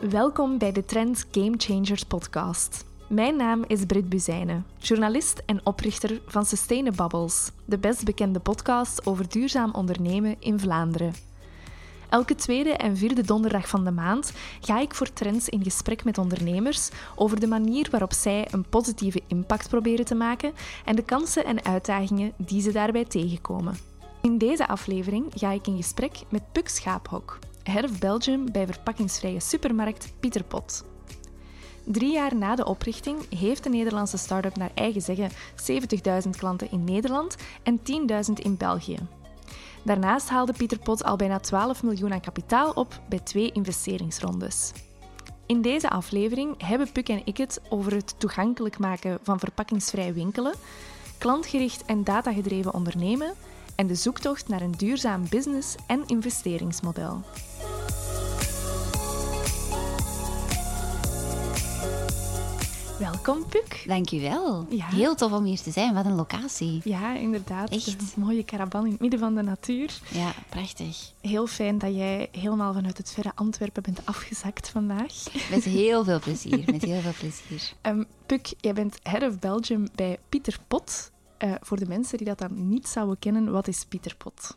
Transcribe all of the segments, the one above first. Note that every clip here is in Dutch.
Welkom bij de Trends Game Changers podcast. Mijn naam is Brit Buzijnen, journalist en oprichter van Sustainabubbles, de best bekende podcast over duurzaam ondernemen in Vlaanderen. Elke tweede en vierde donderdag van de maand ga ik voor Trends in gesprek met ondernemers over de manier waarop zij een positieve impact proberen te maken en de kansen en uitdagingen die ze daarbij tegenkomen. In deze aflevering ga ik in gesprek met Puk Schaaphok, Head of Belgium bij verpakkingsvrije supermarkt Pieter Pot. Drie jaar na de oprichting heeft de Nederlandse start-up naar eigen zeggen 70.000 klanten in Nederland en 10.000 in België. Daarnaast haalde Pieter Pot al bijna 12 miljoen aan kapitaal op bij twee investeringsrondes. In deze aflevering hebben Puk en ik het over het toegankelijk maken van verpakkingsvrij winkelen, klantgericht en datagedreven ondernemen en de zoektocht naar een duurzaam business- en investeringsmodel. Welkom, Puk. Dankjewel. Ja. Heel tof om hier te zijn. Wat een locatie. Ja, inderdaad. Echt? Een mooie caravan in het midden van de natuur. Ja, prachtig. Heel fijn dat jij helemaal vanuit het verre Antwerpen bent afgezakt vandaag. Met heel veel plezier. Met heel veel plezier. Ehm, Puk, jij bent Head of Belgium bij Pieter Pot. Eh, voor de mensen die dat dan niet zouden kennen, wat is Pieter Pot?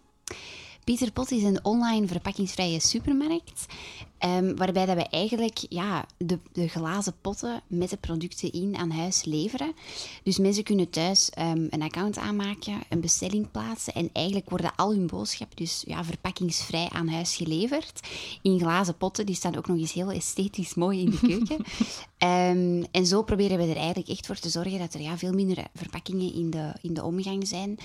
Pieter Pot is een online verpakkingsvrije supermarkt. Ehm, waarbij dat we eigenlijk ja, de, de glazen potten met de producten in aan huis leveren. Dus mensen kunnen thuis ehm, een account aanmaken, een bestelling plaatsen. En eigenlijk worden al hun boodschappen dus ja, verpakkingsvrij aan huis geleverd. In glazen potten. Die staan ook nog eens heel esthetisch mooi in de keuken. Ehm, en zo proberen we er eigenlijk echt voor te zorgen dat er ja, veel minder verpakkingen in de, in de omgang zijn.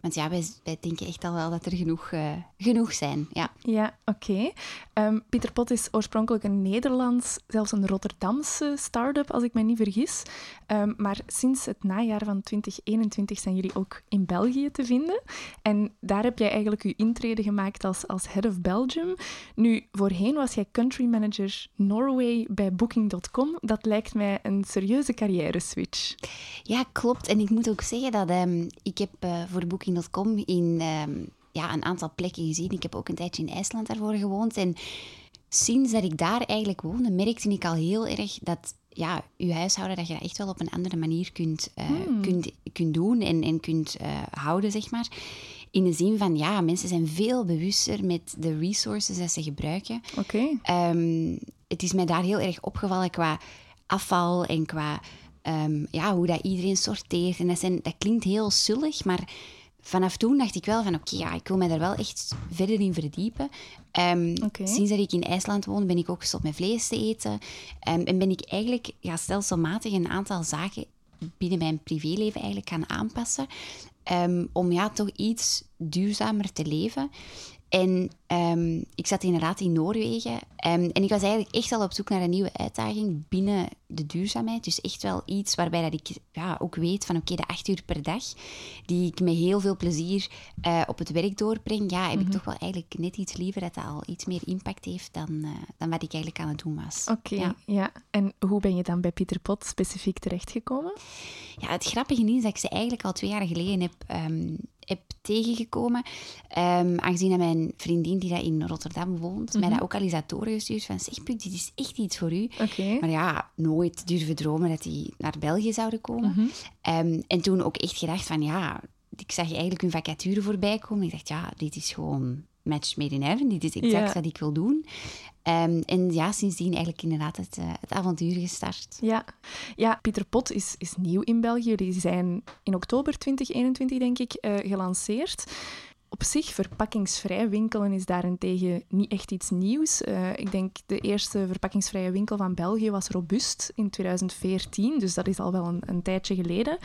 Want ja, wij, wij denken echt al wel dat er genoeg, eh, genoeg zijn. Ja. Ja, oké. Ehm, Pieter Pot is oorspronkelijk een Nederlands, zelfs een Rotterdamse start-up, als ik me niet vergis. Ehm, maar sinds het najaar van 2021 zijn jullie ook in België te vinden. En daar heb jij eigenlijk je intrede gemaakt als, als Head of Belgium. Nu, voorheen was jij Country Manager Norway bij Booking.com. Dat lijkt mij een serieuze carrière-switch. ja, klopt. En ik moet ook zeggen dat ehm, ik heb eh, voor Booking.com in ehm, ja, een aantal plekken gezien. Ik heb ook een tijdje in IJsland daarvoor gewoond. En sinds dat ik daar eigenlijk woonde, merkte ik al heel erg dat ja, je huishouden, dat je dat echt wel op een andere manier kunt, eh, kunt, kunt doen en, en kunt eh, houden, zeg maar. In de zin van, ja, mensen zijn veel bewuster met de resources dat ze gebruiken. Oké. Ehm, het is mij daar heel erg opgevallen qua afval en qua ehm, ja, hoe dat iedereen sorteert. En dat, zijn, dat klinkt heel zullig, maar vanaf toen dacht ik wel van oké, ja, ik wil mij daar wel echt verder in verdiepen. Ehm. Sinds dat ik in IJsland woon, ben ik ook gestopt met vlees te eten. Ehm, en ben ik eigenlijk ja, stelselmatig een aantal zaken binnen mijn privéleven eigenlijk gaan aanpassen. ehm, om ja, toch iets duurzamer te leven. En ehm, ik zat inderdaad in Noorwegen. ehm, en ik was eigenlijk echt al op zoek naar een nieuwe uitdaging binnen de duurzaamheid. Dus echt wel iets waarbij dat ik ja, ook weet van oké, de acht uur per dag, die ik met heel veel plezier eh, op het werk doorbreng, ja, heb ik toch wel eigenlijk net iets liever dat dat al iets meer impact heeft dan, eh, dan wat ik eigenlijk aan het doen was. Oké, Ja. ja. En hoe ben je dan bij Pieter Pot specifiek terechtgekomen? Ja, het grappige is dat ik ze eigenlijk al twee jaar geleden heb, ehm, heb tegengekomen. Ehm, aangezien dat mijn vriendin die dat in Rotterdam woont, mij dat ook al eens had doorgestuurd van zeg Puk, dit is echt iets voor u. Maar ja, nooit durven dromen dat die naar België zouden komen. Ehm, en toen ook echt gedacht van ja, ik zag eigenlijk een vacature voorbij komen. Ik dacht ja, dit is gewoon match made in heaven. Dit is exact Ja. wat ik wil doen. Ehm, en ja, sindsdien eigenlijk inderdaad het, eh, het avontuur gestart. Ja, ja Pieter Pot is, is nieuw in België. Die zijn in oktober 2021, denk ik, eh, gelanceerd. Op zich, verpakkingsvrij winkelen is daarentegen niet echt iets nieuws. Eh, ik denk de eerste verpakkingsvrije winkel van België was Robust in 2014, dus dat is al wel een, een tijdje geleden.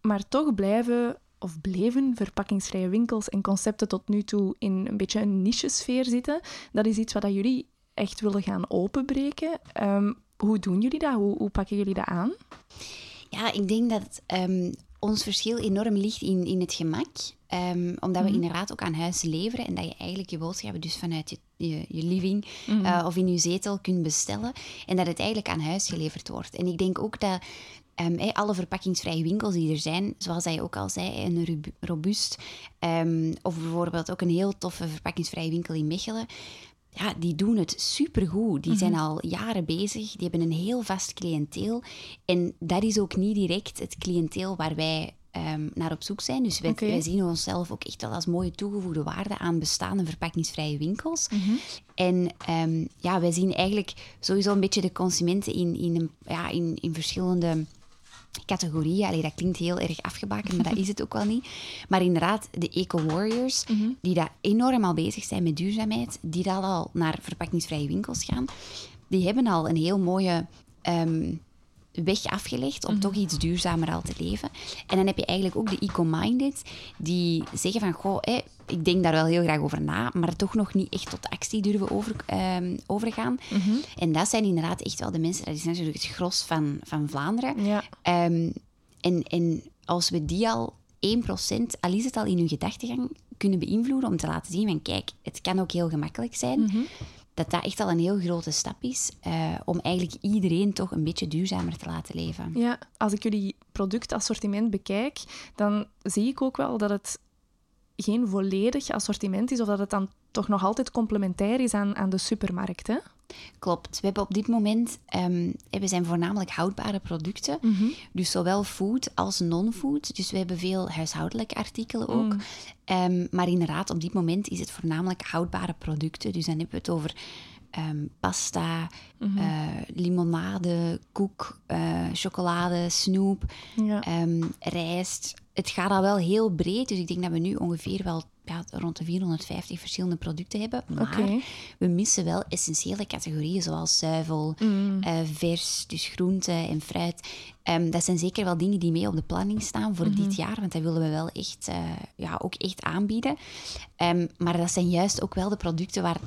Maar toch blijven of bleven verpakkingsvrije winkels en concepten tot nu toe in een beetje een niche-sfeer zitten. Dat is iets wat jullie echt willen gaan openbreken. Ehm, hoe doen jullie dat? Hoe, hoe pakken jullie dat aan? Ja, ik denk dat ehm, ons verschil enorm ligt in, in het gemak. Ehm, omdat we inderdaad ook aan huis leveren en dat je eigenlijk je boodschappen dus vanuit je, je, je living eh, of in je zetel kunt bestellen. En dat het eigenlijk aan huis geleverd wordt. En ik denk ook dat ehm, alle verpakkingsvrije winkels die er zijn, zoals hij ook al zei, een robust, ehm, of bijvoorbeeld ook een heel toffe verpakkingsvrije winkel in Mechelen, ja, die doen het supergoed. Die zijn al jaren bezig, die hebben een heel vast cliënteel. En dat is ook niet direct het cliënteel waar wij ehm, naar op zoek zijn. Dus wij, zien onszelf ook echt wel als mooie toegevoegde waarde aan bestaande verpakkingsvrije winkels. Mhm. En ja, wij zien eigenlijk sowieso een beetje de consumenten in, in, een, ja, in, in verschillende categorieën. Allee, dat klinkt heel erg afgebakend, maar dat is het ook wel niet. Maar inderdaad, de eco-warriors, die daar enorm al bezig zijn met duurzaamheid, die dat al naar verpakkingsvrije winkels gaan, die hebben al een heel mooie ehm, weg afgelegd om toch iets duurzamer al te leven. En dan heb je eigenlijk ook de eco-minded, die zeggen van, goh, ik denk daar wel heel graag over na, maar toch nog niet echt tot actie durven over, ehm, overgaan. En dat zijn inderdaad echt wel de mensen, dat is natuurlijk het gros van, van Vlaanderen. Ja. Ehm, en, en als we die al 1%, al is het al in hun gedachtegang, kunnen beïnvloeden om te laten zien van kijk, het kan ook heel gemakkelijk zijn, dat dat echt al een heel grote stap is eh, om eigenlijk iedereen toch een beetje duurzamer te laten leven. Ja, als ik jullie productassortiment bekijk, dan zie ik ook wel dat het geen volledig assortiment is, of dat het dan toch nog altijd complementair is aan, aan de supermarkt. Hè? Klopt. We hebben op dit moment, we zijn voornamelijk houdbare producten. Dus zowel food als non-food. Dus we hebben veel huishoudelijke artikelen ook. Ehm, maar inderdaad, op dit moment is het voornamelijk houdbare producten. Dus dan hebben we het over ehm, pasta, eh, limonade, koek, eh, chocolade, snoep, Ja. ehm, rijst. Het gaat al wel heel breed. Dus ik denk dat we nu ongeveer wel ja, rond de 450 verschillende producten hebben. Maar we missen wel essentiële categorieën zoals zuivel, eh, vers, dus groente en fruit. Ehm, dat zijn zeker wel dingen die mee op de planning staan voor dit jaar, want dat willen we wel echt, ja, ook echt aanbieden. Maar dat zijn juist ook wel de producten waar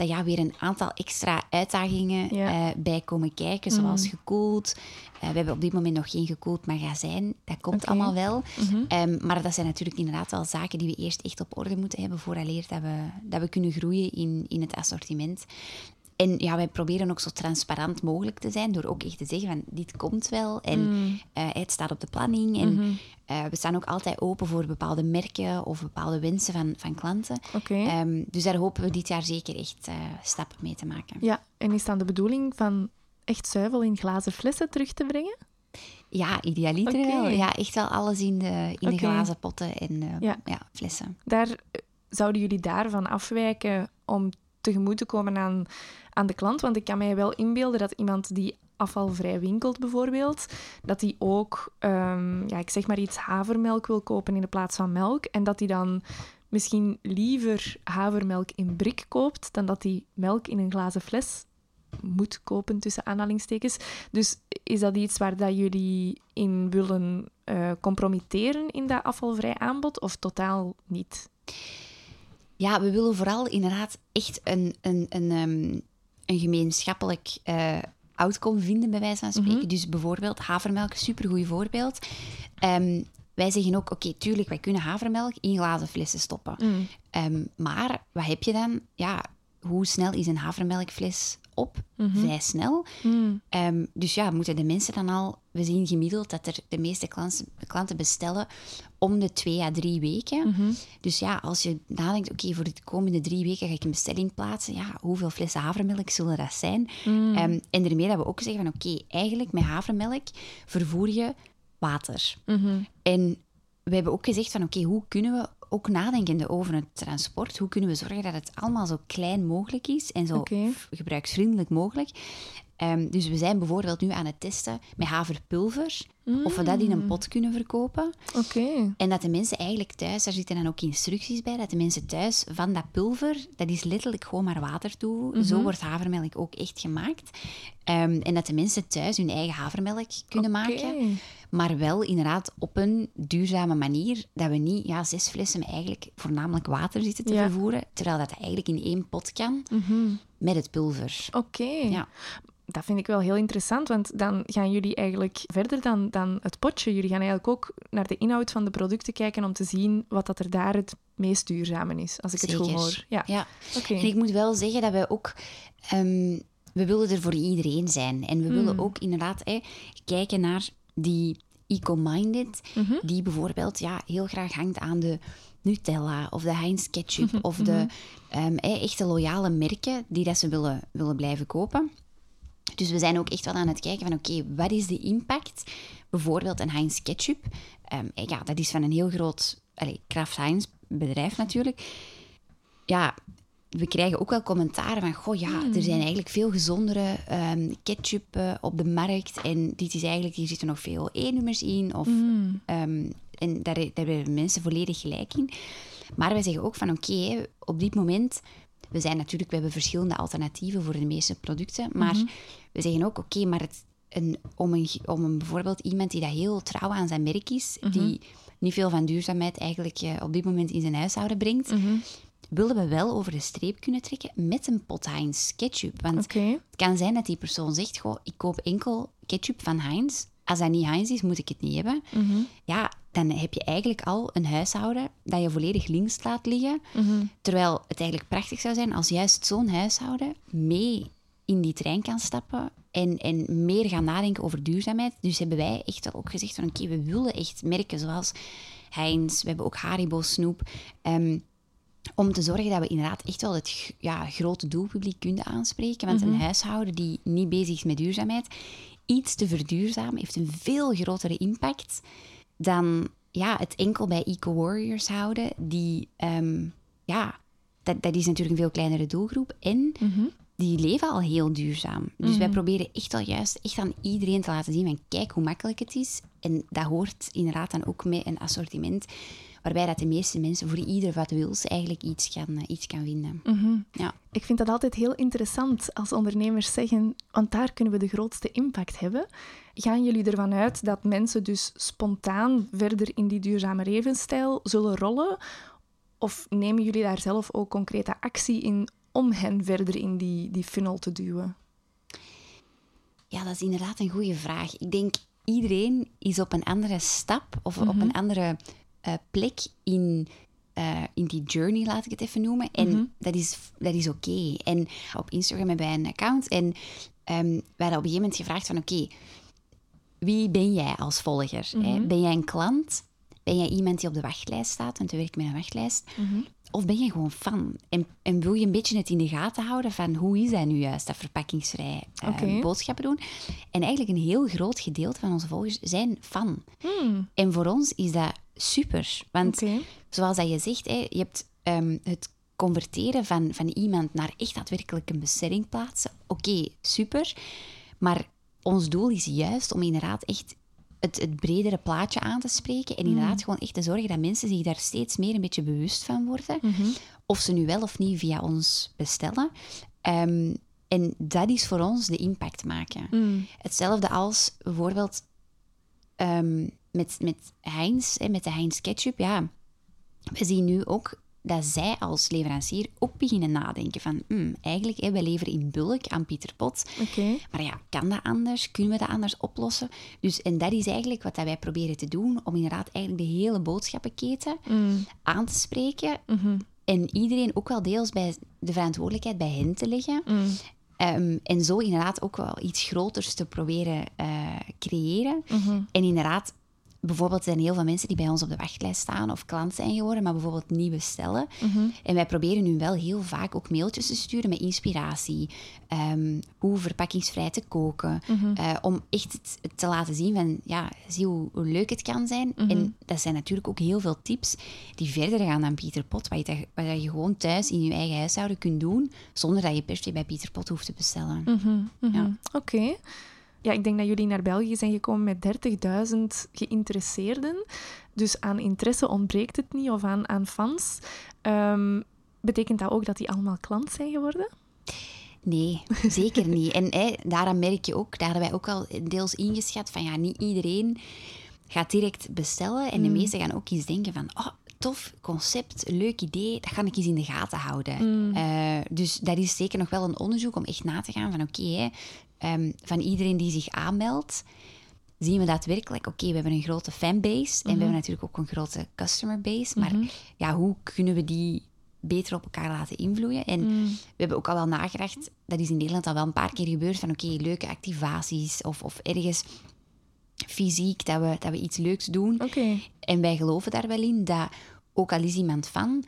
dat ja, weer een aantal extra uitdagingen Ja. eh, bij komen kijken, zoals gekoeld. Eh, we hebben op dit moment nog geen gekoeld magazijn. Dat komt allemaal wel. Ehm, maar dat zijn natuurlijk inderdaad wel zaken die we eerst echt op orde moeten hebben vooraleer dat we, dat we kunnen groeien in, in het assortiment. En ja, wij proberen ook zo transparant mogelijk te zijn door ook echt te zeggen van dit komt wel en eh, het staat op de planning. En eh, we staan ook altijd open voor bepaalde merken of bepaalde wensen van, van klanten. Ehm, dus daar hopen we dit jaar zeker echt eh, stappen mee te maken. Ja, en is dan de bedoeling van echt zuivel in glazen flessen terug te brengen? Ja, idealiter wel. Ja, echt wel alles in de, in de glazen potten en Ja. ja. flessen. Daar, zouden jullie daarvan afwijken om tegemoet te komen aan, aan de klant? Want ik kan mij wel inbeelden dat iemand die afvalvrij winkelt bijvoorbeeld, dat die ook, ehm, ja, ik zeg maar iets, havermelk wil kopen in de plaats van melk. En dat die dan misschien liever havermelk in brik koopt dan dat hij melk in een glazen fles moet kopen, tussen aanhalingstekens. Dus is dat iets waar dat jullie in willen eh, compromitteren in dat afvalvrij aanbod of totaal niet? Ja, we willen vooral inderdaad echt een, een, een, ehm, een gemeenschappelijk eh, outcome vinden, bij wijze van spreken. Dus bijvoorbeeld havermelk, supergoed voorbeeld. Ehm, wij zeggen ook, oké, tuurlijk, wij kunnen havermelk in glazen flessen stoppen. Ehm, maar wat heb je dan? Ja, hoe snel is een havermelkfles op? Vrij snel. Ehm, dus ja, moeten de mensen dan al... We zien gemiddeld dat er de meeste klanten, klanten bestellen om de twee à drie weken. Dus ja, als je nadenkt, oké, voor de komende drie weken ga ik een bestelling plaatsen. Ja, hoeveel flessen havermelk zullen dat zijn? Ehm, en daarmee dat we ook zeggen van, oké, eigenlijk met havermelk vervoer je water. En we hebben ook gezegd van, oké, hoe kunnen we ook nadenkende over het transport, hoe kunnen we zorgen dat het allemaal zo klein mogelijk is en zo gebruiksvriendelijk mogelijk. Ehm, dus we zijn bijvoorbeeld nu aan het testen met haverpulver, of we dat in een pot kunnen verkopen. Oké. En dat de mensen eigenlijk thuis, daar zitten dan ook instructies bij, dat de mensen thuis van dat pulver, dat is letterlijk gewoon maar water toe. Zo wordt havermelk ook echt gemaakt. Ehm, en dat de mensen thuis hun eigen havermelk kunnen maken. Maar wel inderdaad op een duurzame manier, dat we niet ja, zes flessen met eigenlijk voornamelijk water zitten te Ja. Mhm. vervoeren, terwijl dat eigenlijk in één pot kan met het pulver. Oké. Ja. Dat vind ik wel heel interessant, want dan gaan jullie eigenlijk verder dan, dan het potje. Jullie gaan eigenlijk ook naar de inhoud van de producten kijken om te zien wat dat er daar het meest duurzame is, als ik het goed hoor. Ja. Ja. Oké. En ik moet wel zeggen dat we ook... ehm, we willen er voor iedereen zijn. En we willen Hmm. ook inderdaad kijken naar die eco-minded, die bijvoorbeeld ja, heel graag hangt aan de Nutella of de Heinz ketchup of de um, echte loyale merken die dat ze willen, willen blijven kopen. Dus we zijn ook echt wel aan het kijken van oké, wat is de impact? Bijvoorbeeld een Heinz ketchup. Ehm, ja, dat is van een heel groot allez, Kraft Heinz bedrijf natuurlijk. Ja, we krijgen ook wel commentaren van, goh ja, er zijn eigenlijk veel gezondere um, ketchup uh, op de markt en dit is eigenlijk, hier zitten nog veel E-nummers in of mm. um, en daar, daar hebben mensen volledig gelijk in. Maar wij zeggen ook van oké, okay, op dit moment, we zijn natuurlijk, we hebben verschillende alternatieven voor de meeste producten, maar mm -hmm. we zeggen ook oké, okay, maar het, een, om, een, om een, bijvoorbeeld iemand die dat heel trouw aan zijn merk is, mm -hmm. die niet veel van duurzaamheid eigenlijk uh, op dit moment in zijn huishouden brengt, mm -hmm. willen we wel over de streep kunnen trekken met een pot Heinz ketchup. Want okay. het kan zijn dat die persoon zegt, goh, ik koop enkel ketchup van Heinz. Als dat niet Heinz is, moet ik het niet hebben. Ja, dan heb je eigenlijk al een huishouden dat je volledig links laat liggen. Terwijl het eigenlijk prachtig zou zijn als juist zo'n huishouden mee in die trein kan stappen en, en meer gaan nadenken over duurzaamheid. Dus hebben wij echt ook gezegd van oké, we willen echt merken zoals Heinz, we hebben ook Haribo Snoep. Um, om te zorgen dat we inderdaad echt wel het ja, grote doelpubliek kunnen aanspreken. Want een huishouden die niet bezig is met duurzaamheid, iets te verduurzamen, heeft een veel grotere impact dan ja, het enkel bij eco-warriors houden. Die, um, ja, dat, dat is natuurlijk een veel kleinere doelgroep. En die leven al heel duurzaam. Dus wij proberen echt al juist echt aan iedereen te laten zien van kijk hoe makkelijk het is. En dat hoort inderdaad dan ook met een assortiment waarbij dat de meeste mensen voor ieder wat wils eigenlijk iets kan, uh, iets kan vinden. ja. Ik vind dat altijd heel interessant als ondernemers zeggen, want daar kunnen we de grootste impact hebben. Gaan jullie ervan uit dat mensen dus spontaan verder in die duurzame levensstijl zullen rollen? Of nemen jullie daar zelf ook concrete actie in om hen verder in die, die funnel te duwen? Ja, dat is inderdaad een goede vraag. Ik denk iedereen is op een andere stap of op een andere uh, plek in, uh, in die journey, laat ik het even noemen. En mm -hmm. dat is, dat is oké. Okay. En op Instagram hebben wij een account en um, we hadden op een gegeven moment gevraagd van oké, okay, wie ben jij als volger? Mm -hmm. Ben jij een klant? Ben jij iemand die op de wachtlijst staat? Want we werken met een wachtlijst. Mm -hmm. Of ben je gewoon fan? En, en, wil je een beetje het in de gaten houden van hoe is dat nu juist, dat verpakkingsvrij uh, okay. boodschappen doen? En eigenlijk een heel groot gedeelte van onze volgers zijn fan. Hmm. En voor ons is dat super. Want okay. zoals dat je zegt, hè, je hebt um, het converteren van, van iemand naar echt daadwerkelijk een bestelling plaatsen. Oké, okay, super. Maar ons doel is juist om inderdaad echt het, het bredere plaatje aan te spreken. En inderdaad mm. gewoon echt te zorgen dat mensen zich daar steeds meer een beetje bewust van worden. Mm -hmm. Of ze nu wel of niet via ons bestellen. Um, en dat is voor ons de impact maken. Mm. Hetzelfde als bijvoorbeeld um, met, met Heinz, met de Heinz ketchup. Ja, we zien nu ook dat zij als leverancier ook beginnen nadenken van hmm, eigenlijk, hè, wij leveren in bulk aan Pieter Pot. Okay. Maar ja, kan dat anders? Kunnen we dat anders oplossen? Dus, en dat is eigenlijk wat wij proberen te doen, om inderdaad eigenlijk de hele boodschappenketen mm. aan te spreken. Mm -hmm. En iedereen ook wel deels bij de verantwoordelijkheid bij hen te leggen. Mm. Um, en zo inderdaad ook wel iets groters te proberen uh, creëren. -hmm. En inderdaad bijvoorbeeld zijn heel veel mensen die bij ons op de wachtlijst staan of klant zijn geworden, maar bijvoorbeeld niet bestellen. Mm -hmm. En wij proberen nu wel heel vaak ook mailtjes te sturen met inspiratie. Um, hoe verpakkingsvrij te koken. Mm -hmm. uh, om echt het, te laten zien van, ja, zie hoe, hoe leuk het kan zijn. Mhm. En dat zijn natuurlijk ook heel veel tips die verder gaan dan Pieter Pot, wat je, wat je gewoon thuis in je eigen huishouden kunt doen, zonder dat je per se bij Pieter Pot hoeft te bestellen. Mhm, Ja. Oké. Okay. Ja, ik denk dat jullie naar België zijn gekomen met 30.000 geïnteresseerden. Dus aan interesse ontbreekt het niet, of aan, aan fans. Um, betekent dat ook dat die allemaal klant zijn geworden? Nee, zeker niet. En hè, daaraan merk je ook, daar hebben wij ook al deels ingeschat van ja, niet iedereen gaat direct bestellen. En de Mm. meesten gaan ook eens denken van, oh, tof concept, leuk idee, dat ga ik eens in de gaten houden. Mm. Uh, dus dat is zeker nog wel een onderzoek om echt na te gaan van oké, okay, um, van iedereen die zich aanmeldt, zien we daadwerkelijk, oké, okay, we hebben een grote fanbase en Mhm. we hebben natuurlijk ook een grote customer base, maar Mhm. ja, hoe kunnen we die beter op elkaar laten invloeien? En Mm. we hebben ook al wel nagedacht, dat is in Nederland al wel een paar keer gebeurd, van oké, okay, leuke activaties of, of ergens fysiek, dat we, dat we iets leuks doen. En wij geloven daar wel in dat, ook al is iemand van,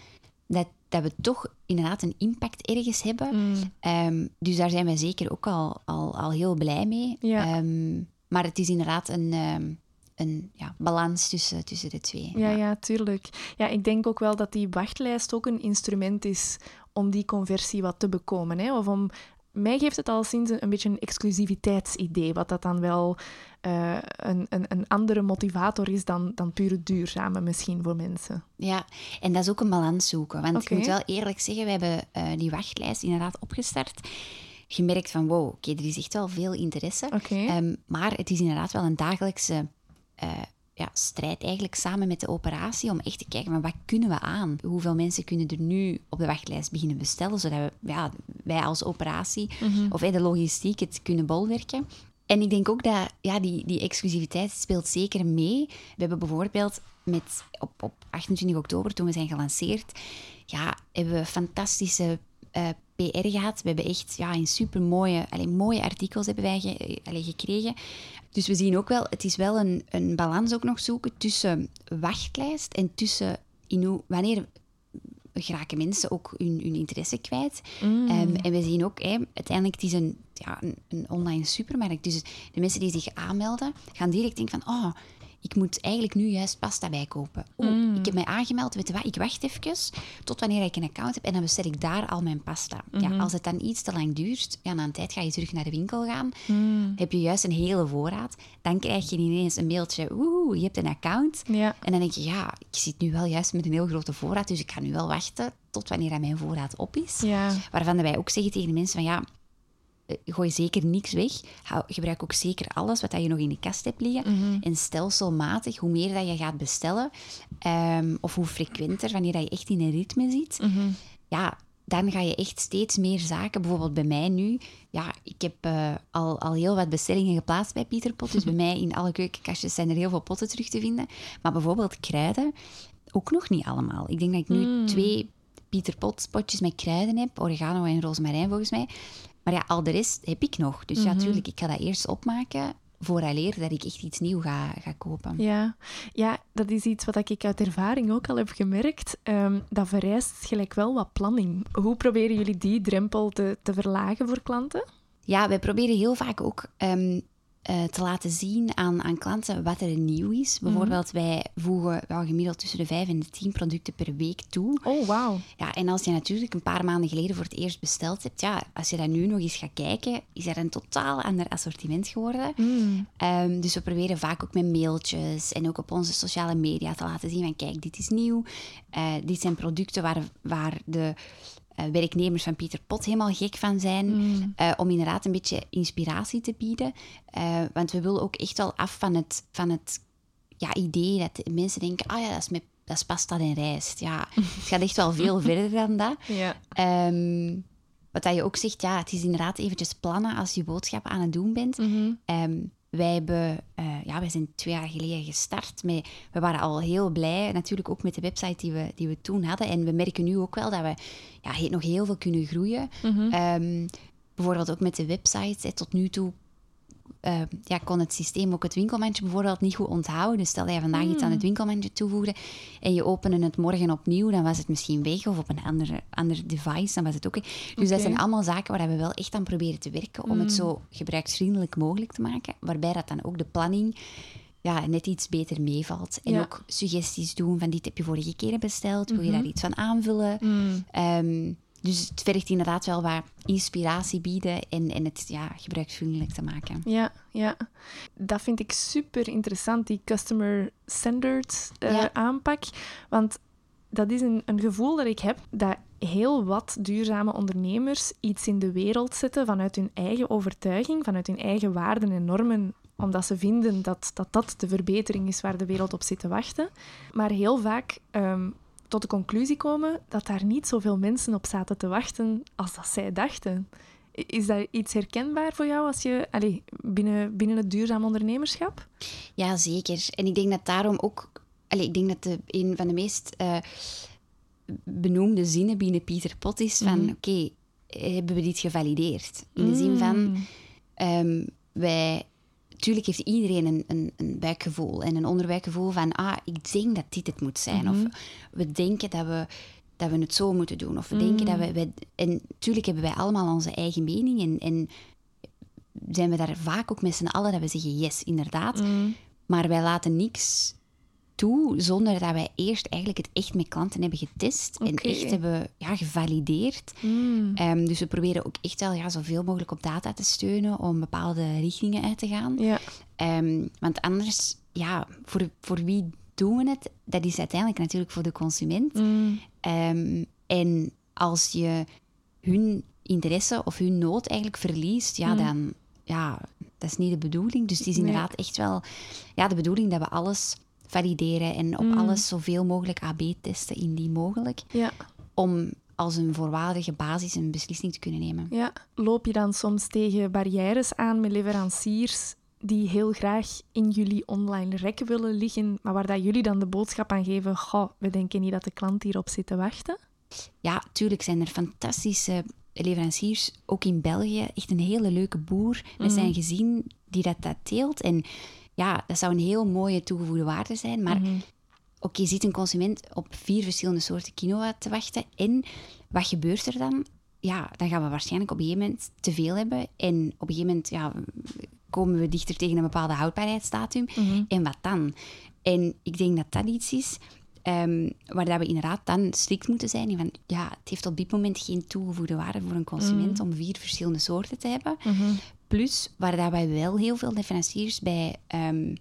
dat, dat we toch inderdaad een impact ergens hebben. Mm. Ehm, dus daar zijn wij zeker ook al, al, al heel blij mee. Ja. Ehm, maar het is inderdaad een, ehm, een ja, balans tussen, tussen de twee. Ja, ja, tuurlijk. Ja, ik denk ook wel dat die wachtlijst ook een instrument is om die conversie wat te bekomen. Hè? Of om, mij geeft het al sinds een, een beetje een exclusiviteitsidee, wat dat dan wel eh, een, een, een andere motivator is dan, dan pure duurzame misschien voor mensen. Ja, en dat is ook een balans zoeken. Want ik moet wel eerlijk zeggen, we hebben eh, die wachtlijst inderdaad opgestart. Gemerkt van, wow, oké, er is echt wel veel interesse. Ehm, maar het is inderdaad wel een dagelijkse eh, ja, strijd eigenlijk samen met de operatie om echt te kijken van wat kunnen we aan? Hoeveel mensen kunnen er nu op de wachtlijst beginnen bestellen, zodat we, ja, wij als operatie of eh, de logistiek het kunnen bolwerken. En ik denk ook dat ja, die, die exclusiviteit speelt zeker mee. We hebben bijvoorbeeld met, op, op 28 oktober, toen we zijn gelanceerd, ja, hebben we fantastische eh, PR gehad. We hebben echt ja, in supermooie alleen, mooie artikels hebben wij ge- allee, gekregen. Dus we zien ook wel, het is wel een, een balans ook nog zoeken tussen wachtlijst en tussen in hoe, wanneer geraken mensen ook hun, hun interesse kwijt. Ehm, en we zien ook, hè, uiteindelijk het is een, ja, een, een online supermarkt. Dus de mensen die zich aanmelden, gaan direct denken van... Oh, ik moet eigenlijk nu juist pasta bijkopen. Oh, ik heb mij aangemeld, weet je wat, ik wacht even tot wanneer ik een account heb en dan bestel ik daar al mijn pasta. Ja, als het dan iets te lang duurt, ja, na een tijd ga je terug naar de winkel gaan, heb je juist een hele voorraad, dan krijg je ineens een mailtje, woehoe, je hebt een account. Ja. En dan denk je, ja, ik zit nu wel juist met een heel grote voorraad, dus ik ga nu wel wachten tot wanneer mijn voorraad op is. Ja. Waarvan wij ook zeggen tegen de mensen van ja, gooi zeker niks weg. Hou- gebruik ook zeker alles wat dat je nog in de kast hebt liggen. En stelselmatig, hoe meer dat je gaat bestellen, ehm, of hoe frequenter, wanneer dat je echt in een ritme zit, ja, dan ga je echt steeds meer zaken. Bijvoorbeeld bij mij nu, ja, ik heb eh, al, al heel wat bestellingen geplaatst bij Pieter Pot. Dus bij mij in alle keukenkastjes zijn er heel veel potten terug te vinden. Maar bijvoorbeeld kruiden, ook nog niet allemaal. Ik denk dat ik nu twee Pieter Pot potjes met kruiden heb, oregano en rozemarijn volgens mij. Maar ja, al de rest heb ik nog. Dus ja, natuurlijk, ik ga dat eerst opmaken vooraleer dat ik echt iets nieuw ga, ga kopen. Ja. ja, dat is iets wat ik uit ervaring ook al heb gemerkt. Ehm, dat vereist gelijk wel wat planning. Hoe proberen jullie die drempel te, te verlagen voor klanten? Ja, wij proberen heel vaak ook ehm, eh, te laten zien aan, aan klanten wat er nieuw is. Bijvoorbeeld, wij voegen wel gemiddeld tussen de 5 en de 10 producten per week toe. Oh, wauw. Ja, en als je natuurlijk een paar maanden geleden voor het eerst besteld hebt, ja, als je dat nu nog eens gaat kijken, is er een totaal ander assortiment geworden. Ehm, dus we proberen vaak ook met mailtjes en ook op onze sociale media te laten zien van kijk, dit is nieuw. Eh, dit zijn producten waar, waar de werknemers van Pieter Pot helemaal gek van zijn. eh, om inderdaad een beetje inspiratie te bieden. Eh, want we willen ook echt wel af van het, van het ja, idee dat mensen denken, ah ja, dat is, met, dat is pasta en rijst. Ja, het gaat echt wel veel verder dan dat. Ja. Ehm, wat dat je ook zegt, ja, het is inderdaad eventjes plannen als je boodschappen aan het doen bent. Ehm, wij, hebben, eh, ja, wij zijn twee jaar geleden gestart. Met, we waren al heel blij, natuurlijk ook met de website die we, die we toen hadden. En we merken nu ook wel dat we ja, nog heel veel kunnen groeien. Ehm, bijvoorbeeld ook met de website. hè, tot nu toe eh, ja, kon het systeem ook het winkelmandje bijvoorbeeld niet goed onthouden. Dus stel dat je vandaag iets aan het winkelmandje toevoegde en je opende het morgen opnieuw, dan was het misschien weg. Of op een andere, ander device, dan was het ook. Dus dat zijn allemaal zaken waar we wel echt aan proberen te werken om het zo gebruiksvriendelijk mogelijk te maken. Waarbij dat dan ook de planning ja, net iets beter meevalt. En Ja. ook suggesties doen van dit heb je vorige keer besteld, wil je daar iets van aanvullen? Ehm, dus het vergt inderdaad wel wat inspiratie bieden en, en het ja, gebruiksvriendelijk te maken. Ja, ja. Dat vind ik super interessant, die customer-centered eh, Ja. aanpak. Want dat is een, een gevoel dat ik heb dat heel wat duurzame ondernemers iets in de wereld zetten vanuit hun eigen overtuiging, vanuit hun eigen waarden en normen, omdat ze vinden dat dat, dat de verbetering is waar de wereld op zit te wachten. Maar heel vaak ehm, tot de conclusie komen dat daar niet zoveel mensen op zaten te wachten als dat zij dachten. Is dat iets herkenbaar voor jou als je allee, binnen, binnen het duurzaam ondernemerschap? Ja, zeker. En ik denk dat daarom ook... Allee, ik denk dat de, een van de meest eh, benoemde zinnen binnen Pieter Pot is van... Oké, hebben we dit gevalideerd? In de zin van... ehm, wij tuurlijk heeft iedereen een, een, een, buikgevoel en een onderbuikgevoel van, ah, ik denk dat dit het moet zijn. Of we denken dat we, dat we het zo moeten doen. Of we denken dat we, we... En tuurlijk hebben wij allemaal onze eigen mening en, en zijn we daar vaak ook met z'n allen dat we zeggen, yes, inderdaad. Maar wij laten niks toe zonder dat wij eerst eigenlijk het echt met klanten hebben getest en echt hebben ja, gevalideerd. Mm. Ehm, dus we proberen ook echt wel ja, zoveel mogelijk op data te steunen om bepaalde richtingen uit te gaan. Ja. Ehm, want anders, ja, voor, voor wie doen we het? Dat is uiteindelijk natuurlijk voor de consument. Mm. Ehm, en als je hun interesse of hun nood eigenlijk verliest, ja, dan ja, dat is niet de bedoeling. Dus het is Nee. inderdaad echt wel ja, de bedoeling dat we alles valideren en op alles zoveel mogelijk AB testen indien mogelijk, Ja. om als een voorwaardige basis een beslissing te kunnen nemen. ja. Loop je dan soms tegen barrières aan met leveranciers die heel graag in jullie online rek willen liggen, maar waar dat jullie dan de boodschap aan geven, goh, we denken niet dat de klant hierop zit te wachten? Ja, tuurlijk zijn er fantastische leveranciers, ook in België. Echt een hele leuke boer met zijn gezin die dat, dat teelt. En ja, dat zou een heel mooie toegevoegde waarde zijn. Maar oké, zit een consument op vier verschillende soorten quinoa te wachten. En wat gebeurt er dan? Ja, dan gaan we waarschijnlijk op een gegeven moment te veel hebben. En op een gegeven moment ja, komen we dichter tegen een bepaalde houdbaarheidsdatum. En wat dan? En ik denk dat dat iets is ehm, waar dat we inderdaad dan strikt moeten zijn. Van, ja, het heeft op dit moment geen toegevoegde waarde voor een consument om vier verschillende soorten te hebben. Plus, waar dat wij wel heel veel leveranciers bij ehm,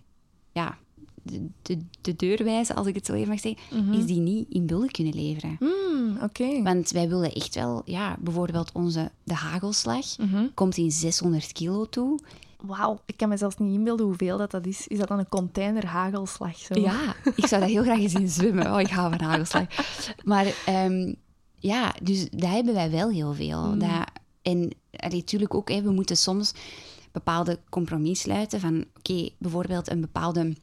ja, de, de, de deur wijzen, als ik het zo even mag zeggen, is die niet in bulk kunnen leveren. Hmm, Oké. Want wij willen echt wel, ja, bijvoorbeeld onze, de hagelslag komt in 600 kilo toe. Wauw, ik kan me zelfs niet inbeelden hoeveel dat, dat is. Is dat dan een container hagelslag? Zo? Ja, ik zou dat heel graag eens zien zwemmen. Oh, ik hou van hagelslag. Maar ehm, ja, dus daar hebben wij wel heel veel. Dat, en natuurlijk ook, hè, we moeten soms bepaalde compromis sluiten van, oké, bijvoorbeeld een bepaalde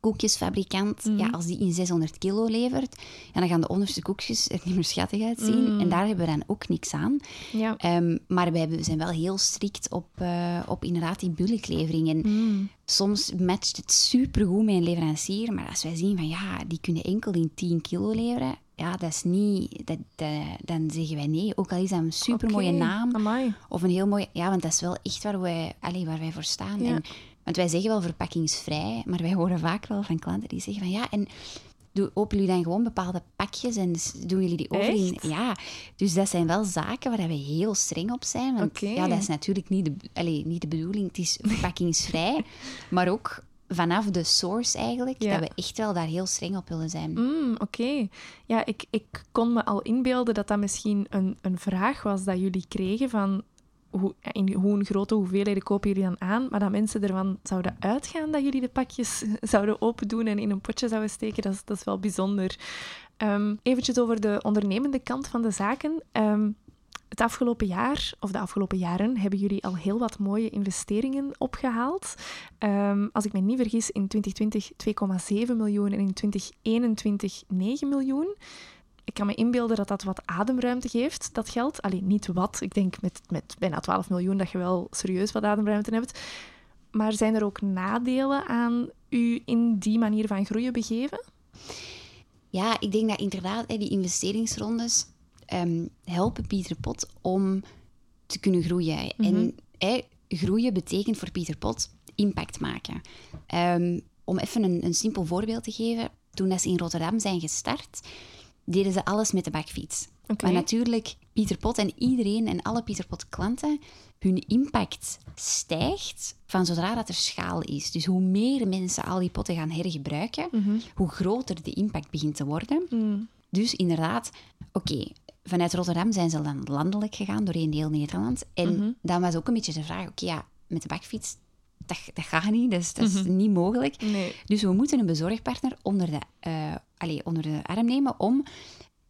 koekjesfabrikant, ja, als die in 600 kilo levert, ja, dan gaan de onderste koekjes er niet meer schattig uitzien. En daar hebben we dan ook niks aan. Ja. Ehm, maar wij zijn wel heel strikt op, eh, op inderdaad die bulklevering. En soms matcht het supergoed met een leverancier, maar als wij zien van ja, die kunnen enkel in 10 kilo leveren, ja, dat is niet, dat, dat- dan zeggen wij nee. Ook al is dat een supermooie naam amai. of een heel mooi, ja, want dat is wel echt waar wij, allee, waar wij voor staan. Ja. En, want wij zeggen wel verpakkingsvrij, maar wij horen vaak wel van klanten die zeggen van ja, en doe, openen jullie dan gewoon bepaalde pakjes en doen jullie die over? Ja, dus dat zijn wel zaken waar we heel streng op zijn. Want ja, dat is natuurlijk niet de, allee, niet de bedoeling. Het is verpakkingsvrij, maar ook vanaf de source eigenlijk, Ja. dat we echt wel daar heel streng op willen zijn. Mm, Oké. Ja, ik, ik kon me al inbeelden dat dat misschien een, een vraag was dat jullie kregen van hoe, in hoe een grote hoeveelheden kopen jullie dan aan, maar dat mensen ervan zouden uitgaan dat jullie de pakjes zouden open doen en in een potje zouden steken, dat is, dat is wel bijzonder. Ehm eventjes over de ondernemende kant van de zaken. Ehm, het afgelopen jaar, of de afgelopen jaren, hebben jullie al heel wat mooie investeringen opgehaald. Ehm, als ik me niet vergis, in 2020 2,7 miljoen en in 2021 9 miljoen. Ik kan me inbeelden dat dat wat ademruimte geeft, dat geld. Alleen niet wat. Ik denk met, met bijna 12 miljoen dat je wel serieus wat ademruimte hebt. Maar zijn er ook nadelen aan u in die manier van groeien begeven? Ja, ik denk dat inderdaad die investeringsrondes ehm, helpen Pieter Pot om te kunnen groeien. En hè, groeien betekent voor Pieter Pot impact maken. Ehm, om even een, een simpel voorbeeld te geven. Toen ze in Rotterdam zijn gestart, deden ze alles met de bakfiets. Maar natuurlijk, Pieter Pot en iedereen en alle Pieter Pot klanten, hun impact stijgt van zodra dat er schaal is. Dus hoe meer mensen al die potten gaan hergebruiken, hoe groter de impact begint te worden. Dus inderdaad, oké, vanuit Rotterdam zijn ze dan landelijk gegaan, doorheen heel Nederland. En dan was ook een beetje de vraag, oké, ja, met de bakfiets, dat, dat gaat niet, dat is, dat is niet mogelijk. Nee. Dus we moeten een bezorgpartner onder de, eh, allee, onder de arm nemen om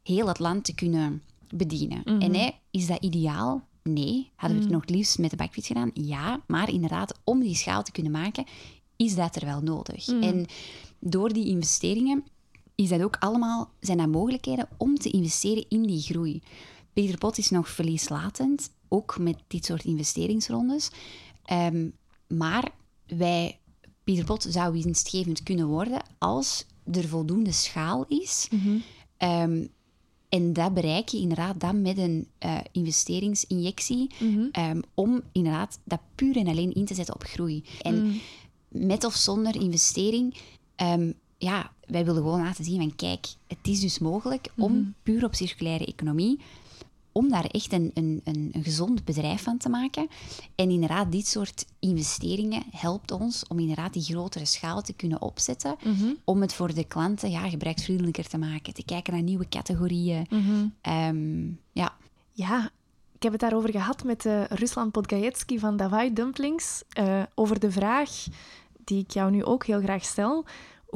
heel het land te kunnen bedienen. En hè, is dat ideaal? Nee. Hadden we het nog het liefst met de bakfiets gedaan? Ja. Maar inderdaad, om die schaal te kunnen maken, is dat er wel nodig. En door die investeringen is dat ook allemaal, zijn dat mogelijkheden om te investeren in die groei. Peter Pot is nog verlieslatend, ook met dit soort investeringsrondes. Ehm, maar wij, Pieter Pot zou winstgevend kunnen worden als er voldoende schaal is. Ehm, en dat bereik je inderdaad dan met een eh, investeringsinjectie ehm, om inderdaad dat puur en alleen in te zetten op groei. En met of zonder investering, ja, wij willen gewoon laten zien van kijk, het is dus mogelijk om puur op circulaire economie om daar echt een, een, een, een, gezond bedrijf van te maken. En inderdaad, dit soort investeringen helpt ons om inderdaad die grotere schaal te kunnen opzetten. Om het voor de klanten ja, gebruiksvriendelijker te maken. Te kijken naar nieuwe categorieën. Ehm, ja. ja, ik heb het daarover gehad met uh, Ruslan Podgajetsky van Davai Dumplings. Uh, over de vraag die ik jou nu ook heel graag stel.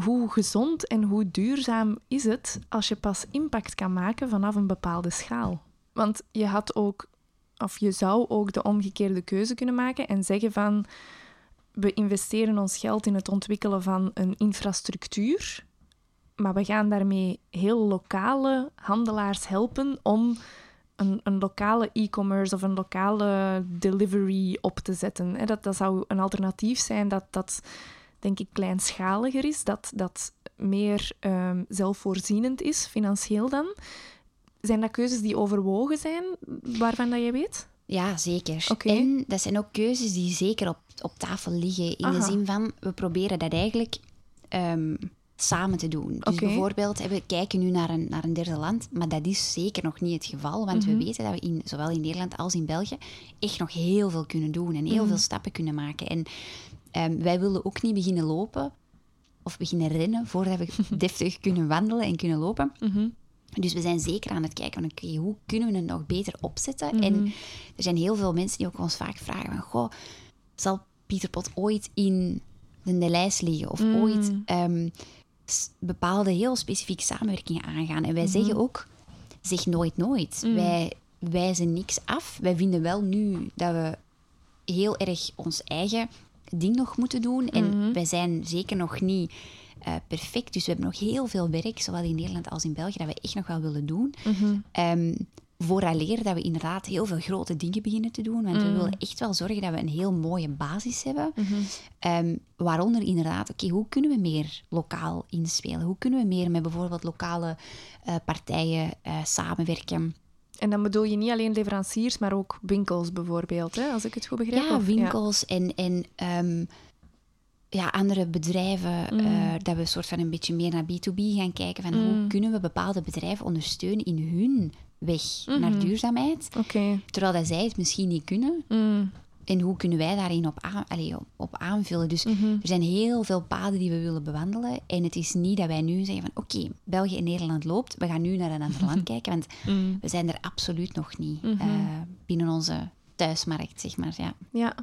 Hoe gezond en hoe duurzaam is het als je pas impact kan maken vanaf een bepaalde schaal? Want je had ook, of je zou ook de omgekeerde keuze kunnen maken en zeggen van we investeren ons geld in het ontwikkelen van een infrastructuur, maar we gaan daarmee heel lokale handelaars helpen om een, een lokale e-commerce of een lokale delivery op te zetten. Dat, dat zou een alternatief zijn dat, dat denk ik kleinschaliger is, dat, dat meer um, zelfvoorzienend is, financieel dan. Zijn dat keuzes die overwogen zijn, waarvan dat je weet? Ja, zeker. En dat zijn ook keuzes die zeker op, op tafel liggen. In de zin van, we proberen dat eigenlijk ehm, samen te doen. Dus bijvoorbeeld, we kijken nu naar een, naar een derde land, maar dat is zeker nog niet het geval. Want we mhm. weten dat we in, zowel in Nederland als in België echt nog heel veel kunnen doen en heel mhm. veel stappen kunnen maken. En um, wij willen ook niet beginnen lopen of beginnen rennen voordat we deftig kunnen wandelen en kunnen lopen. Mm dus we zijn zeker aan het kijken van, oké, hoe kunnen we het nog beter opzetten? En mhm. er zijn heel veel mensen die ook ons vaak vragen van, goh, zal Pieter Pot ooit in de lijst liggen? Of mhm. ooit um, bepaalde heel specifieke samenwerkingen aangaan? En wij mhm. zeggen ook, zeg nooit nooit. Wij wijzen niks af. Wij vinden wel nu dat we heel erg ons eigen ding nog moeten doen. En wij zijn zeker nog niet uh, perfect. Dus we hebben nog heel veel werk, zowel in Nederland als in België, dat we echt nog wel willen doen. Mm -hmm. vooraleer dat we inderdaad heel veel grote dingen beginnen te doen. Want we mhm. willen echt wel zorgen dat we een heel mooie basis hebben. Mhm. Ehm, waaronder inderdaad, oké, hoe kunnen we meer lokaal inspelen? Hoe kunnen we meer met bijvoorbeeld lokale uh, partijen uh, samenwerken? En dan bedoel je niet alleen leveranciers, maar ook winkels bijvoorbeeld, hè? als ik het goed begrijp? Ja, winkels ja. en... en um, ja, andere bedrijven, mm. uh, dat we soort van een beetje meer naar B2B gaan kijken. Van hoe mm. kunnen we bepaalde bedrijven ondersteunen in hun weg mm-hmm. naar duurzaamheid. Okay. Terwijl dat zij het misschien niet kunnen. En hoe kunnen wij daarin op, aan, allez, op, aanvullen? Dus mm-hmm. er zijn heel veel paden die we willen bewandelen. En het is niet dat wij nu zeggen van oké, België en Nederland loopt. We gaan nu naar een ander land kijken. Want mm. we zijn er absoluut nog niet uh, binnen onze thuismarkt, zeg maar. Ja. ja,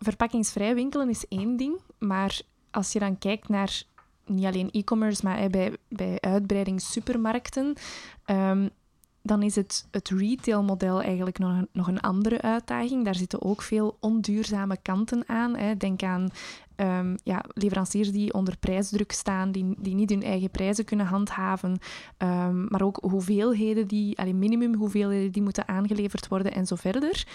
verpakkingsvrij winkelen is één ding, maar als je dan kijkt naar niet alleen e-commerce, maar bij, bij uitbreiding supermarkten, um, dan is het, het retailmodel eigenlijk nog een, nog een andere uitdaging. Daar zitten ook veel onduurzame kanten aan. Hè. Denk aan um, ja, leveranciers die onder prijsdruk staan, die, die niet hun eigen prijzen kunnen handhaven, um, maar ook hoeveelheden die, allee, minimum hoeveelheden die moeten aangeleverd worden en zo verder.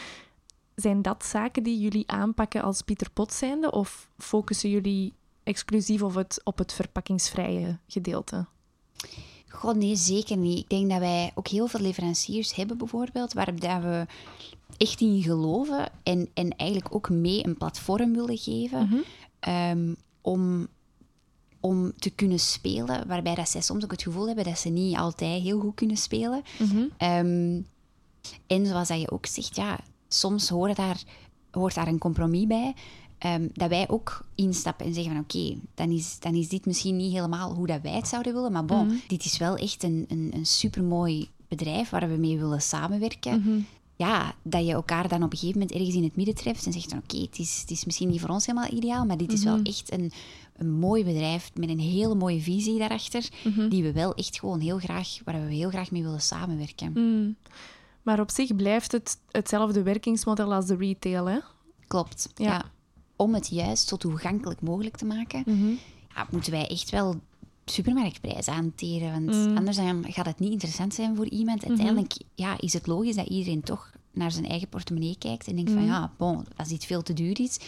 Zijn dat zaken die jullie aanpakken als Pieter Pot zijnde? Of focussen jullie exclusief op het, op het verpakkingsvrije gedeelte? God, nee, zeker niet. Ik denk dat wij ook heel veel leveranciers hebben, bijvoorbeeld, waar dat we echt in geloven en, en eigenlijk ook mee een platform willen geven mhm. ehm, om, om te kunnen spelen, waarbij dat zij soms ook het gevoel hebben dat ze niet altijd heel goed kunnen spelen. Mhm. Ehm, en zoals dat je ook zegt, ja, soms hoort daar, hoort daar een compromis bij. Ehm, dat wij ook instappen en zeggen van oké, dan, is, dan is dit misschien niet helemaal hoe dat wij het zouden willen, maar bon, mhm. dit is wel echt een, een, een supermooi bedrijf waar we mee willen samenwerken. Mhm. Ja, dat je elkaar dan op een gegeven moment ergens in het midden treft en zegt van oké, het, is, het is misschien niet voor ons helemaal ideaal, maar dit is wel mhm. echt een, een mooi bedrijf met een hele mooie visie daarachter, die we wel echt gewoon heel graag, waar we heel graag mee willen samenwerken. Maar op zich blijft het hetzelfde werkingsmodel als de retail, hè? Klopt, ja. Om het juist zo toegankelijk mogelijk te maken, mhm. ja, moeten wij echt wel supermarktprijzen hanteren. Want mm. anders gaat het niet interessant zijn voor iemand. Mhm. Uiteindelijk ja, is het logisch dat iedereen toch naar zijn eigen portemonnee kijkt en denkt van mhm. ja, bon, als dit veel te duur is,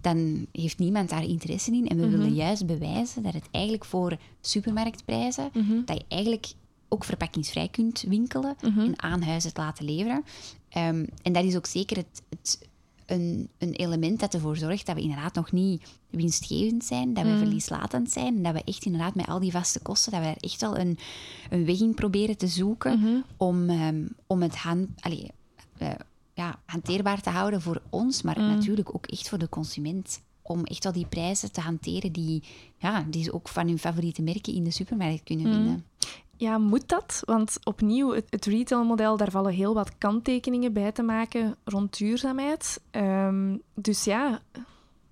dan heeft niemand daar interesse in. En we willen juist bewijzen dat het eigenlijk voor supermarktprijzen, dat je eigenlijk ook verpakkingsvrij kunt winkelen en aan huis het laten leveren. Ehm, en dat is ook zeker het, het een, een, element dat ervoor zorgt dat we inderdaad nog niet winstgevend zijn, dat we mm. verlieslatend zijn en dat we echt inderdaad met al die vaste kosten, dat we er echt wel een, een weg in proberen te zoeken mhm. om, um, om het hand, allee, uh, ja, hanteerbaar te houden voor ons, maar mm. natuurlijk ook echt voor de consument. Om echt wel die prijzen te hanteren die, ja, die ze ook van hun favoriete merken in de supermarkt kunnen mm. vinden. Ja, moet dat? Want opnieuw, het, het retailmodel, daar vallen heel wat kanttekeningen bij te maken rond duurzaamheid. Um, dus ja,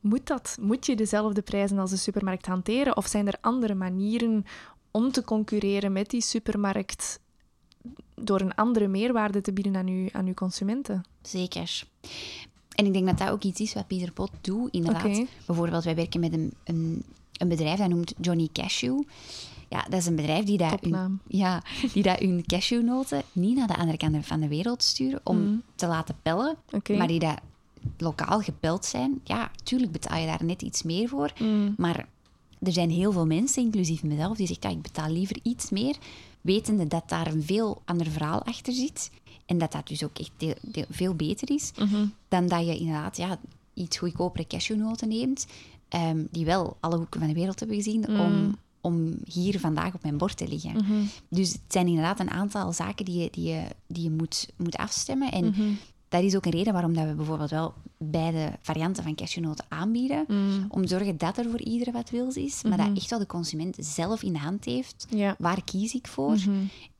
moet dat? Moet je dezelfde prijzen als de supermarkt hanteren? Of zijn er andere manieren om te concurreren met die supermarkt door een andere meerwaarde te bieden aan, u, aan uw consumenten? Zeker. En ik denk dat dat ook iets is wat Pieter Pot doet, inderdaad. Bijvoorbeeld, wij werken met een, een, een bedrijf dat noemt Johnny Cashew. Ja, dat is een bedrijf die dat, hun, ja, die dat hun cashewnoten niet naar de andere kant van de wereld sturen om mm. te laten pellen, maar die dat lokaal gepeld zijn. Ja, tuurlijk betaal je daar net iets meer voor, mm. maar er zijn heel veel mensen, inclusief mezelf, die zeggen, ja, ik betaal liever iets meer, wetende dat daar een veel ander verhaal achter zit. En dat dat dus ook echt veel beter is mhm. dan dat je inderdaad ja, iets goedkopere cashewnoten neemt, um, die wel alle hoeken van de wereld hebben gezien, mm. om om hier vandaag op mijn bord te liggen. Mhm. Dus het zijn inderdaad een aantal zaken die je, die je, die je moet, moet afstemmen. En mhm. dat is ook een reden waarom dat we bijvoorbeeld wel beide varianten van cashewnoten aanbieden. Mhm. Om te zorgen dat er voor iedereen wat wils is, maar dat echt wel de consument zelf in de hand heeft. Waar kies ik voor?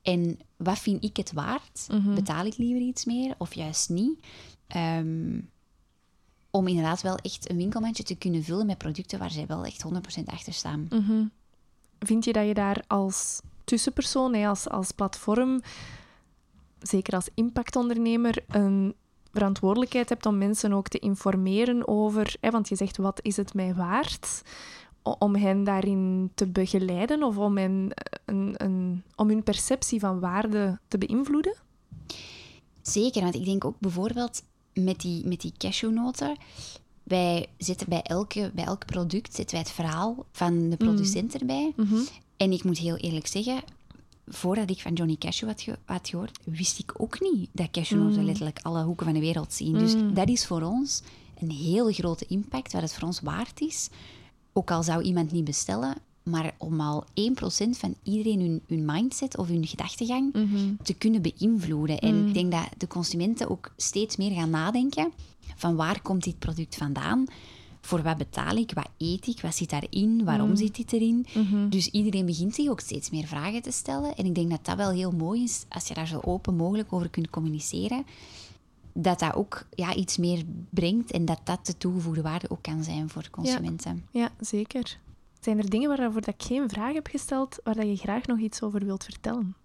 En wat vind ik het waard? Betaal ik liever iets meer of juist niet? Ehm, om inderdaad wel echt een winkelmandje te kunnen vullen met producten waar zij wel echt 100% achter staan vind je dat je daar als tussenpersoon, als, als platform, zeker als impactondernemer, een verantwoordelijkheid hebt om mensen ook te informeren over, hè, want je zegt wat is het mij waard, om hen daarin te begeleiden of om, hen een, een, om hun perceptie van waarde te beïnvloeden? Zeker, want ik denk ook bijvoorbeeld met die, met die cashewnoten, wij zitten bij, elke, bij elk product zetten wij het verhaal van de producent mm. erbij. Mhm. En ik moet heel eerlijk zeggen, voordat ik van Johnny Cashew had, had gehoord, wist ik ook niet dat cashewnoten mm. letterlijk alle hoeken van de wereld zien. Dus mm. dat is voor ons een hele grote impact, wat het voor ons waard is. Ook al zou iemand niet bestellen, maar om al 1% van iedereen hun, hun mindset of hun gedachtegang mhm. te kunnen beïnvloeden. En ik denk dat de consumenten ook steeds meer gaan nadenken van waar komt dit product vandaan? Voor wat betaal ik? Wat eet ik? Wat zit daarin? Waarom mm. zit dit erin? Mhm. Dus iedereen begint zich ook steeds meer vragen te stellen. En ik denk dat dat wel heel mooi is, als je daar zo open mogelijk over kunt communiceren. Dat dat ook ja, iets meer brengt en dat dat de toegevoegde waarde ook kan zijn voor consumenten. Ja, ja zeker. Zijn er dingen waarvoor dat ik geen vraag heb gesteld, waar dat je graag nog iets over wilt vertellen?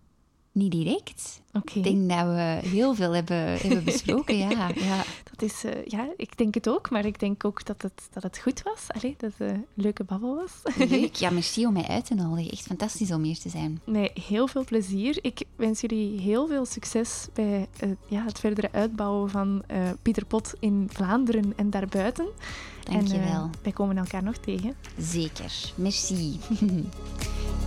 Niet direct. Ik denk dat we heel veel hebben, hebben besproken, ja. ja. Dat is, uh, ja, ik denk het ook, maar ik denk ook dat het, dat het goed was. Allee, dat het een leuke babbel was. Leuk, ja, merci om mij uit te nodigen. Echt fantastisch om hier te zijn. Nee, heel veel plezier. Ik wens jullie heel veel succes bij uh, ja, het verdere uitbouwen van uh, Pieter Pot in Vlaanderen en daarbuiten. Dank je wel. wij komen elkaar nog tegen. Zeker. Merci.